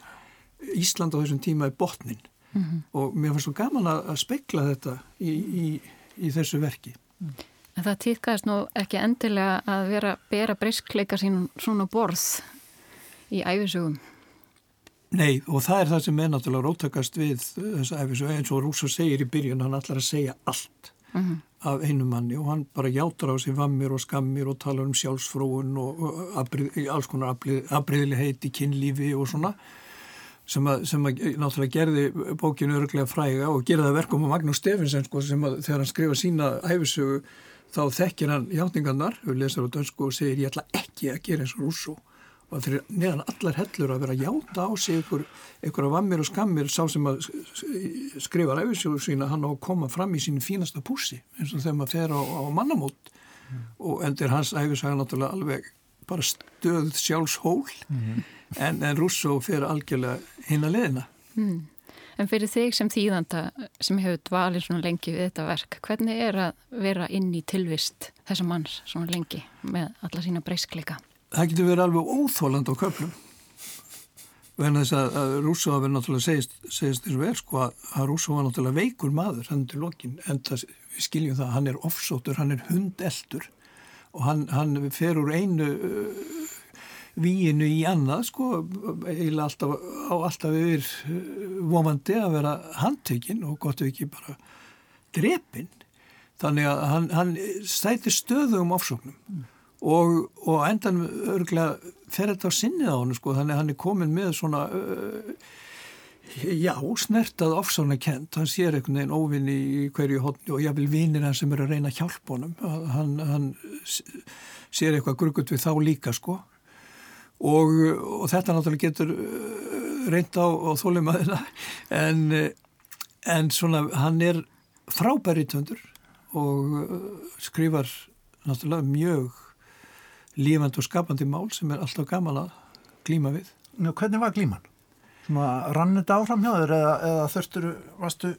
Ísland á þessum tíma er botnin mm -hmm. og mér fannst svo gaman að, að speikla þetta í, í, í þessu verki. En það týðkast nú ekki endilega að vera bera breyskleika sín svona borð í æfisugum? Nei og það er það sem er náttúrulega rótakast við þessu æfisugum eins og Rúsa segir í byrjun, hann ætlar að segja allt. Mm -hmm af einu manni og hann bara játur á sig vammir og skammir og talar um sjálfsfróun og alls konar abriðliheit í kynlífi og svona sem að, sem að náttúrulega gerði bókinu örglega fræga og gerði það verkum á Magnús Stefinsen sko sem að þegar hann skrifa sína æfisögu þá þekkir hann hjátingarnar, við lesar á dönsku og segir ég ætla ekki að gera eins og rússu og þeir neðan allar hellur að vera að játa á sig ykkur, ykkur af vammir og skammir sá sem að skrifa ræfisjóðu sína hann á að koma fram í sín fínasta pússi eins og þegar maður fer á, á mannamót mm. og endur hans æfisaga náttúrulega alveg bara stöð sjálfshól mm. En, en Russo fer algjörlega hinn að leðina mm. En fyrir þig sem þýðanda sem hefur dvalið svona lengi við þetta verk, hvernig er að vera inn í tilvist þessa manns svona lengi með alla sína breyskleika? það getur verið alveg óþóland á köflum en þess að, að Rússo hafi náttúrulega segist, segist og er sko að, að Rússo var náttúrulega veikur maður hann til lokin en það, við skiljum það hann er offsóttur, hann er hundeldur og hann, hann fer úr einu víinu í annað sko eiginlega alltaf, á alltaf yfir uh, vomandi að vera handtökin og gott ef ekki bara drepin þannig að hann, hann stæti stöðu um offsóknum mm. Og, og endan örgulega fer þetta á sinnið á hann sko þannig að hann er komin með svona uh, já, snertað ofsána kent, hann sér einhvern veginn óvinni í hverju hodni og vil vinir hann sem er að reyna að hjálpa honum. Hann, hann sér eitthvað grugut við þá líka sko og, og þetta náttúrulega getur reynda á, á þólimaðina en, en svona hann er frábæri töndur og skrifar náttúrulega mjög lífand og skapandi mál sem er alltaf gaman að glíma við. Já, hvernig var glíman? Rann þetta áfram hjá þér eða, eða þurftur, varstu,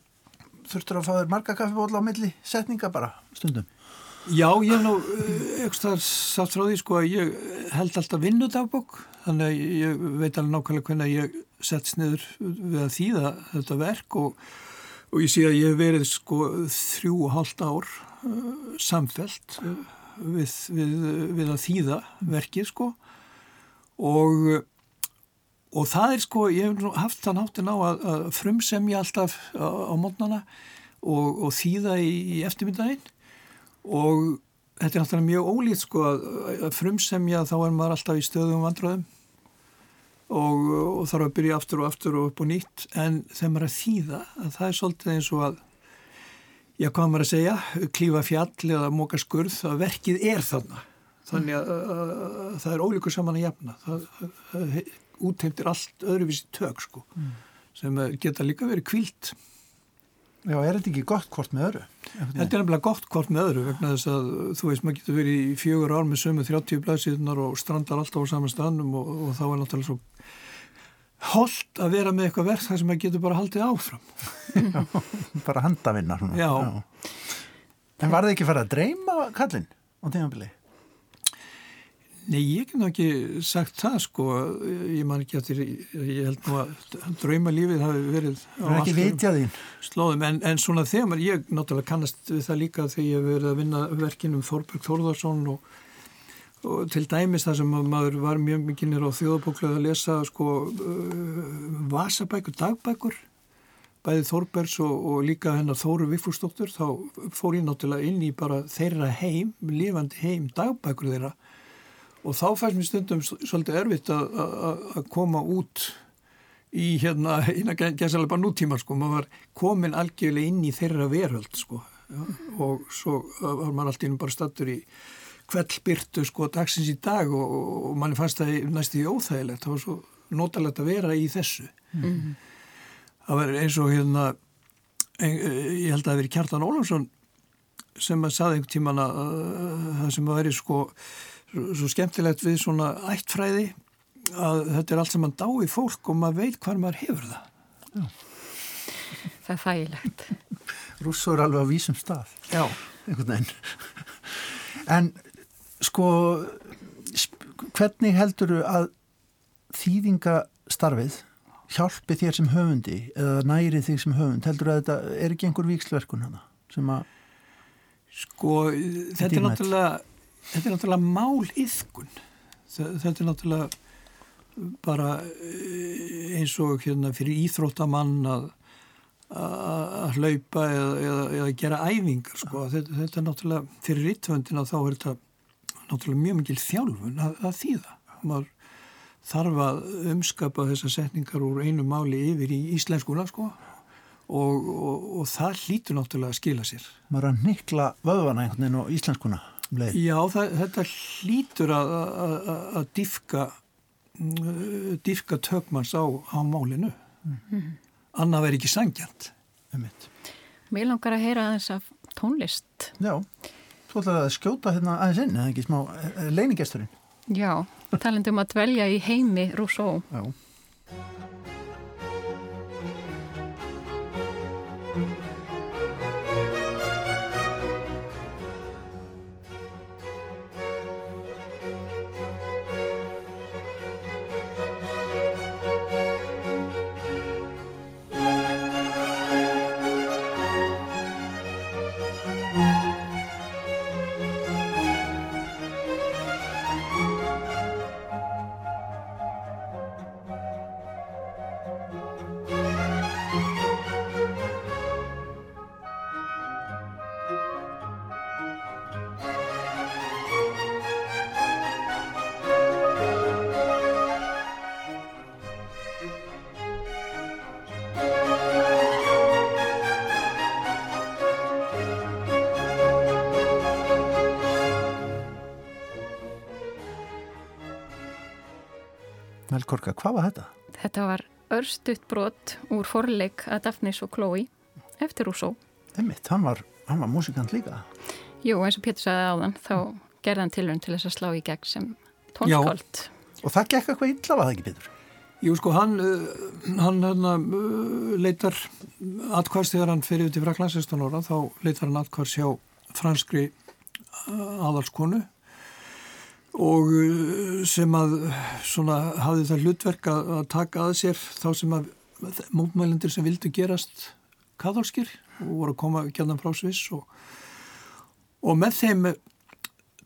þurftur að fá þér marga kaffibóla á milli setninga bara stundum? Já, ég hef nú eitthvað eh, satt frá því sko að ég held alltaf vinnudagbók þannig að ég veit alveg nákvæmlega hvernig ég sett sniður við að þýða þetta verk og, og ég sé að ég hef verið sko þrjú og halvt ár uh, samfelt uh, við, við, við að þýða verkið sko og, og það er sko, ég hef haft þann háttin á að, að frumsemja alltaf á, á mótnana og, og þýða í, í eftirmyndaginn og þetta er alltaf mjög ólít sko að, að frumsemja þá er maður alltaf í stöðum vandröðum og, og þarf að byrja aftur og aftur og upp og nýtt en þegar maður er að þýða að það er svolítið eins og að já, hvað maður að segja, klífa fjall eða móka skurð, að verkið er þarna. Þannig að, að, að það er ólíkur saman að jafna. Það, útheimtir allt öðruvísi tök, sko, mm. sem geta líka verið kvílt. Já, er þetta ekki gott hvort með öðru? Þetta er nefnilega gott hvort með öðru vegna þess að þú veist, maður getur verið í fjögur ár með sömu 30 blæsíðunar og strandar alltaf á saman strandum og, og þá er náttúrulega svo holdt að vera með eitthvað verð þar sem maður getur bara haldið áfram Já, (laughs) bara handavinna Já. Já. En var það ekki farið að dreyma kallin á tímafili? Nei, ég hef náttúrulega ekki sagt það sko, ég man ekki þér ég held nú að drauma lífið hafi verið á alltaf slóðum, en, en svona þegar maður, ég náttúrulega kannast við það líka þegar ég hef verið að vinna verkinum Þorberg Þórðarsson og og til dæmis það sem maður var mjög mikið nýra á þjóðabókluð að lesa sko uh, vasabækur, dagbækur bæði Þórbergs og, og líka hennar Þóru Viffúrsdóttur þá fór ég náttúrulega inn í bara þeirra heim, lifandi heim, dagbækur þeirra og þá fæst mér stundum svolítið erfitt að koma út í hérna, (laughs) hérna gæsalega bara nútíma sko, maður var komin algjörlega inn í þeirra veröld sko. Já, og svo var maður alltaf bara stattur í kveldbyrtu sko dagsins í dag og, og manni fannst það næstu í óþægilegt. Það var svo notalegt að vera í þessu. Mm -hmm. það var eins og hérna ein, ég held að það veri Kjartan Ólafsson sem að saði einhvern tíman að það sem að veri sko svo skemmtilegt við svona ættfræði að þetta er allt sem mann dá í fólk og maður veit hvað maður hefur það. Já. Það er þægilegt. Rússó er alveg á vísum stað. Já. En sko hvernig heldur þú að þýðingastarfið hjálpi þér sem höfundi eða næri þig sem höfund? Heldur þú að þetta er ekki einhver víksverkun hana sem að sko þetta er náttúrulega þetta er náttúrulega mál yfkun þetta er náttúrulega bara eh, eins og hérna fyrir íþróttamann að að hlaupa eða, eða, eða gera æfingar sko. þetta, þetta er náttúrulega fyrir rittvöndina þá er þetta náttúrulega mjög mikil þjálfun að, að þýða. Maður þarf að umskapa þessar setningar úr einu máli yfir í íslenskuna sko og, og, og það hlýtur náttúrulega að skila sér. Maður að nikla vöðvana einhvern veginn á íslenskuna? Um leið. Já, það, þetta hlýtur að, að, að diffka, diffka tökmans á, á málinu. Mm -hmm. Annað verið ekki sangjant. Mér langar að heyra aðeins af tónlist. Já. Þú ætlaði að skjóta hérna aðeins inn, eða ekki smá eh, leinigesturinn? Já, talendum að dvelja í heimi Rousseau. Já. Melkorka, hvað var þetta? Þetta var örstuðt brot úr forleik að Daphnis og Chloe eftir Rousseau. Emmitt, hann var, hann var músikant líka. Jú, eins og Pétur sagði áðan, þá gerði hann tilhörn til þess að slá í gegn sem tónskáld. Og það gekk eitthvað illa, var það ekki Pétur? Jú, sko, hann, uh, hann, hann uh, leitar atkværs þegar hann fyrir út í Fraklands 16 ára, þá leitar hann atkværs hjá franskri uh, aðalskonu og uh, sem að svona hafði það hlutverk að, taka að sér þá sem að mótmælendur sem vildu gerast katholskir og voru að koma gæðan frá Sviss og, og með þeim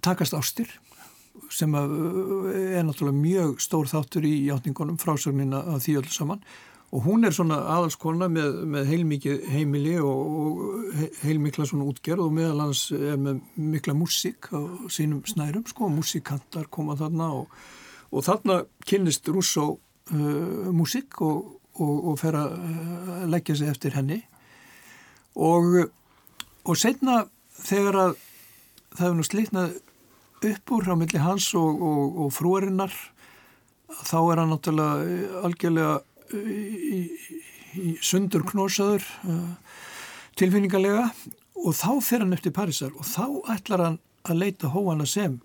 takast ástir sem að uh, er náttúrulega mjög stór þáttur í játningunum frásögnina að því öllu saman og hún er svona aðalskona með, með heilmikið heimili og, og heilmikla svona útgerð og meðal hans er með mikla músík á sínum snærum sko, músíkantar koma þarna og, og þarna kynnist Rússó uh, músík og, og fer að uh, leggja sig eftir henni. Og setna þegar að það er nú slitnað upp úr á milli hans og frúarinnar þá er hann náttúrulega algjörlega í, í sundur knósaður uh, tilfinningarlega og þá fer hann eftir Parísar og þá ætlar hann að leita hóana sem,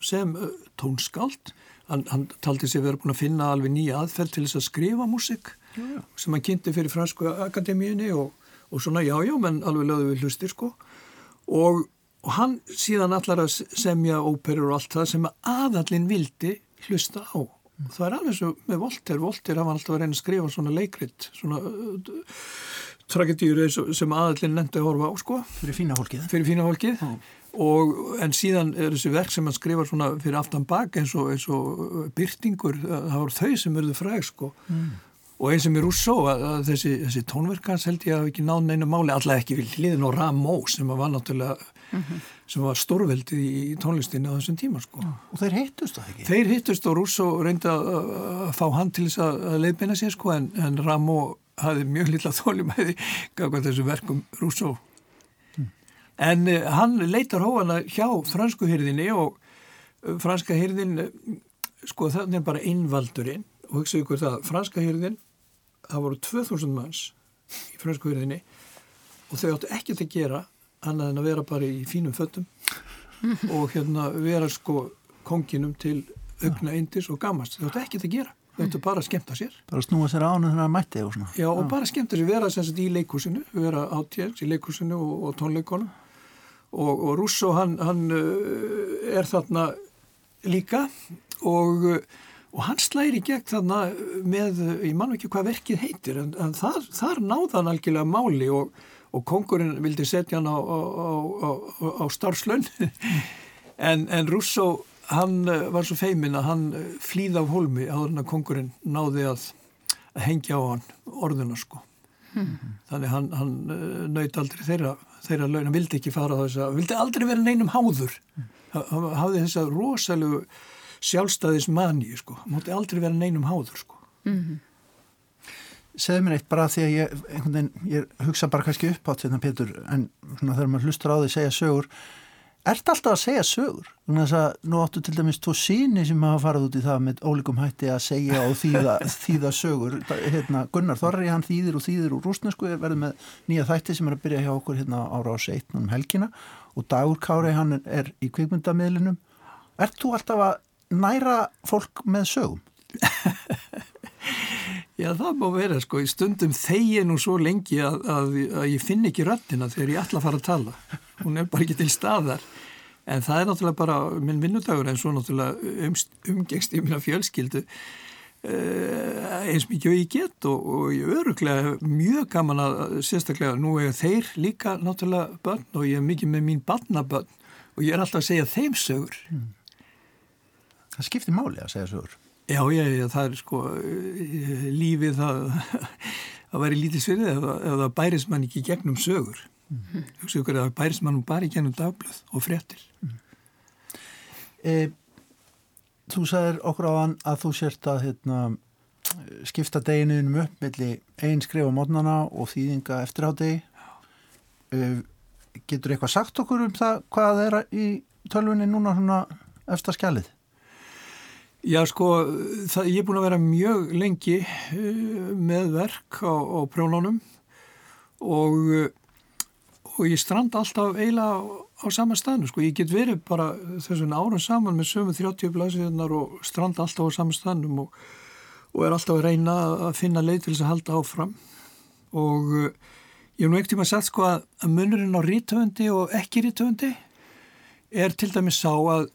sem uh, tónskáld. Hann, hann taldi sig verið búin að finna alveg nýja aðferð til þess að skrifa músik sem hann kynnti fyrir fransku akademíinni og, og svona já já menn alveg lögðu við hlustir sko. Og, og hann síðan allar að semja óperur og allt það sem aðallin vildi hlusta á það er alveg svo með Volter Volter hafa alltaf verið að skrifa svona leikrit svona tragedýru sem aðallin lendi að horfa á sko. Fyrir fína fólkið. Fyrir fína fólkið. Og, en síðan er þessi verk sem hann skrifar svona fyrir aftan bak eins og, eins og byrtingur, það voru þau sem verður fræg sko. Mm. Og eins sem er úr svo að, þessi, þessi tónverkans held ég að ekki náð neina máli, alltaf ekki við hliðin og Ramó sem var náttúrulega mm -hmm. sem var stórveldið í tónlistinni á þessum tíma sko. Og þeir hittust það ekki? Þeir hittust og Russo reyndi að, fá hann til þess að leiðbeina sér sko en, en Ramó hafði mjög lilla þólumæði gafað þessu verkum Russo. Mm. En uh, hann leitar hóana hjá fransku hyrðinni og uh, franska hyrðin uh, sko þannig bara einvaldurinn og hugsaðu ykkur það, franska hyrðin það voru 2000 manns í fransku hyrðinni og þau áttu ekkert að gera annað en að vera bara í fínum föttum og hérna vera sko konginum til augna indis og gamast, þau ættu ekki að gera. Þau ættu bara að skemta sér. Bara að snúa sér ánum þegar það mætti og svona. Já og Já. bara skemta sér, vera sagt, í leikúsinu vera átjörgs í leikúsinu og, og tónleikonum og, og Russo hann, hann uh, er þarna líka. Og, og hann slæri gegn þarna með, ég mann ekki hvað verkið heitir en, en þar, þar náðan algjörlega máli og og kongurinn vildi setja hann á, á, á, á starfslönn (laughs) en, en Russo hann eh, var svo feimin að hann eh, flýði af holmi áður en að kongurinn náði að, að hengja á hann orðuna sko. Hmm. þannig hann, hann eh, nöyt aldrei þeirra, þeirra lögn, hann vildi ekki fara þess að vildi aldrei vera neinum háður. Hann hafði þess að rosalegu sjálfstæðis mani sko, hann móti aldrei vera neinum háður sko. Mm -hmm segðu mér eitt bara því að ég, veginn, ég hugsa bara kannski upp átt hérna Pétur en svona, þegar maður hlustur á því að segja sögur ert alltaf að segja sögur? Þannig að nú áttu til dæmis tó síni sem hafa farið út í það með ólíkum hætti að segja og þýða, (laughs) þýða sögur. Hérna, Gunnar Þorri hann þýðir og þýðir úr rúsnesku verður með nýja þætti sem er að byrja hjá okkur hérna ára á seitnum helgina. Og Dagur Kári hann er í kvikmyndamiðlinum. Ert þú alltaf að næra fólk með sögum? (laughs) Já það má vera sko, í stundum þegi nú svo lengi að, að, að ég finn ekki röttina þegar ég ætla að fara að tala. Hún er bara ekki til staðar. En það er náttúrulega bara minn vinnudagur en svo náttúrulega um, umgengst ég minna fjölskyldu uh, eins mikið og ég get og, og ég öruglega mjög gaman að sérstaklega nú er þeir líka náttúrulega börn og ég er mikið með mín barnabörn og ég er alltaf að segja þeim sögur. Hmm. Það skiptir máli að segja sögur. Já, já, já, það er sko eh, lífið það (laughs) að væri lítið sverið ef, ef það bæris mann ekki gegnum sögur mm -hmm. að það bæris mann bara gegnum dagblöð og fréttir mm -hmm. e, Þú sagðir okkur á hann að þú sért að hérna, skipta deginuðinum upp melli einn skrif á mótnana og þýðinga eftir á degi e, Getur eitthvað sagt okkur um það hvað er í tölvunni núna eftir skjalið? Já sko, það, ég er búin að vera mjög lengi uh, með verk á, á prjónunum og, uh, og ég strand alltaf eiginlega á, á sama stanu sko. Ég get verið bara þessum árum saman með sömu 30 blæsiðunar og strand alltaf á sama stanum og, og er alltaf að reyna að finna leið til þess að halda áfram og uh, ég hef nú ekkert tíma sagt sko að munurinn á rítöfundi og ekki rítöfundi er til dæmis sá að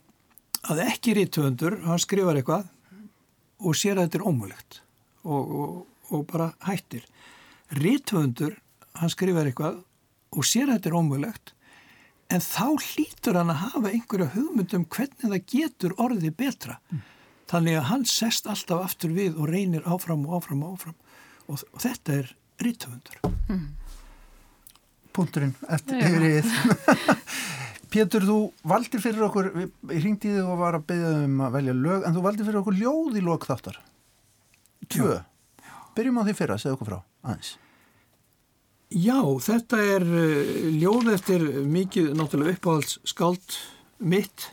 að ekki rítuöndur, hann skrifar eitthvað og sér að þetta er ómulegt og, og, og bara hættir. Rítuöndur, hann skrifar eitthvað og sér að þetta er ómulegt en þá hlýtur hann að hafa einhverja hugmyndum hvernig það getur orðið betra. Mm. Þannig að hann sest alltaf aftur við og reynir áfram og áfram og áfram og, og þetta er rítuöndur. Mm. Punturinn eftir yfir (laughs) Pétur, þú valdir fyrir okkur, ég ringdi þig og var að beða um að velja lög, en þú valdir fyrir okkur ljóð í lók þáttar. Tvö. Byrjum á því fyrra, segð okkur frá, aðeins. Já, þetta er uh, ljóð eftir mikið náttúrulega uppáhalds skáld mitt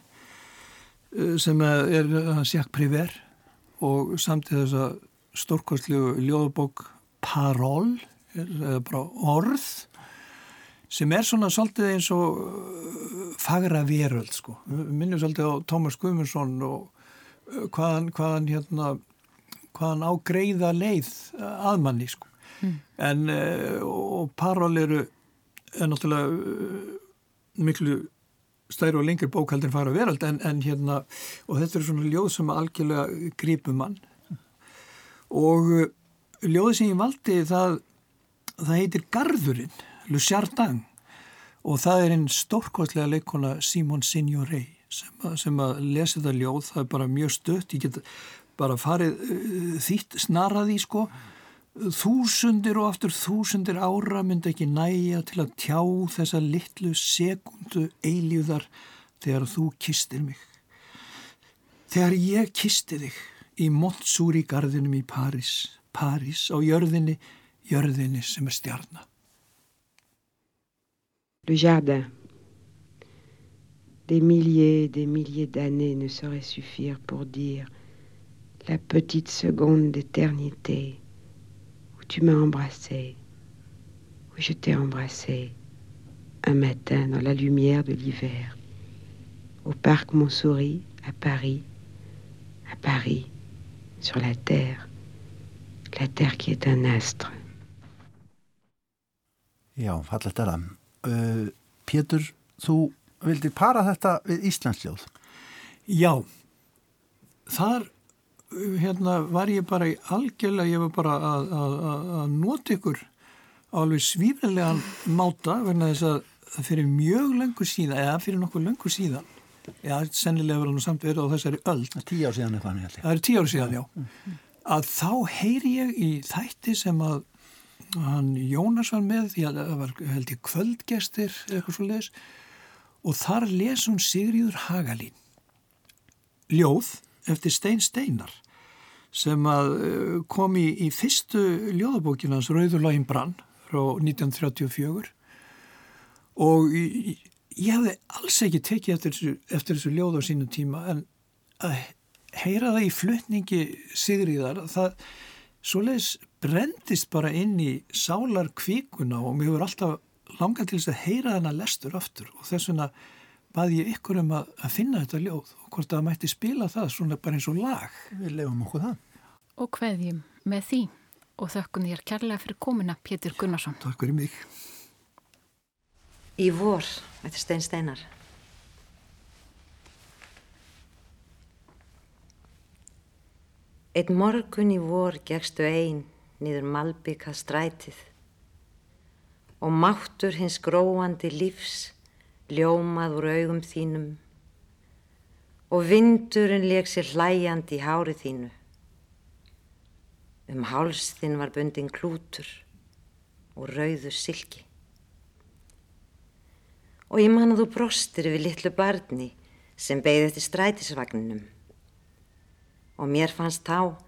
uh, sem er uh, Sjakk Priver og samt í þessa stórkostlegu ljóðbók Parol, eða bara orð sem er svona svolítið eins og uh, fagra veröld sko. Minnum svolítið á Tómas Guðmundsson og uh, hvaðan, hvaðan hérna hvaðan á greiða leið uh, aðmanni sko. Mm. En og parál eru er náttúrulega miklu stæru og lengri bókaldin fara veröld en, en hérna og þetta er svona ljóð sem algjörlega grípum mann og ljóði sem ég valdi það það heitir Garðurinn, Le Chardin og það er einn stórkostlega leikona Simon Signoret sem, sem að lesa þetta ljóð, það er bara mjög stött, ég get bara farið uh, þýtt snaraði sko þúsundir og aftur þúsundir ára myndi ekki næja til að tjá þessa litlu sekundu eilíðar þegar þú kistir mig. Þegar ég kisti þig í Montsúri gardinum í París, París á jörðinni, jörðinni sem er stjarnar. Le jardin. Des milliers et des milliers d'années ne sauraient suffire pour dire la petite seconde d'éternité où tu m'as embrassé, où je t'ai embrassé un matin dans la lumière de l'hiver, au parc Montsouris à Paris, à Paris, sur la terre, la terre qui est un astre. Já, fallet er það. Uh, Pétur, þú vildi para þetta við Íslandsljóð? Já, þar hérna var ég bara í algjörlega, ég var bara að, að, að nota ykkur alveg svífilegan máta verna þess að fyrir mjög lengur síðan, eða fyrir nokkuð lengur síðan já, sennilega verður hann samt verið á þessari öll. Það er tíu ár síðan eitthvað. Það er tíu ár síðan, já. Að þá heyri ég í þætti sem að hann Jónas var með, því að það var held ég kvöldgestir eitthvað svo les og þar les hún Sigriður Hagalín ljóð eftir Stein Steinar sem að eh, kom í, í fyrstu ljóðabókinans Rauðurlægin Brann frá 1934 og ég, ég hefði alls ekki tekið eftir þessu, eftir þessu ljóð á sínum tíma en að heyra það í flutningi Sigriðar það svoleiðis brendist bara inn í sálar kvíkuna og mér hefur alltaf langað til þess að heyra þennan lestur aftur og þess vegna baði ég ykkur um að, að finna þetta ljóð og hvort það mætti spila það svona bara eins og lag. Við lefum okkur það. Og hveðjum með því og þökkun þér kærlega fyrir komuna Pétur Gunnarsson. Takk fyrir mig. Í vor, þetta stein steinar. Eitt morgun í vor gegstu einn niður malbygga strætið og máttur hins gróandi lífs ljómað úr augum þínum og vindurinn leik sér hlæjandi í hárið þínu. Um háls þinn var bundin klútur og rauður silki. Og ég man að þú brostir við litlu barni sem beigði eftir strætisvagninum. Og mér fannst þá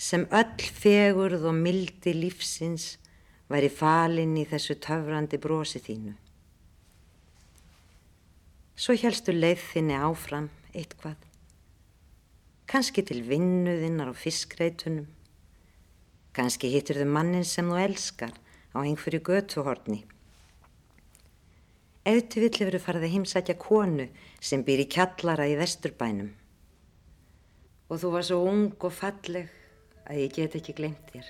sem öll fegurð og mildi lífsins væri falinn í þessu töfrandi brosi þínu. Svo helstu leið þinni áfram eitthvað. Kanski til vinnuðinnar og fiskreitunum. Kanski hittur þau mannin sem þú elskar á einhverju götuhorni. Auðvitað vill hefur farið að heimsækja konu sem býr í kjallara í vesturbænum. Og þú var svo ung og falleg að ég get ekki glemt þér.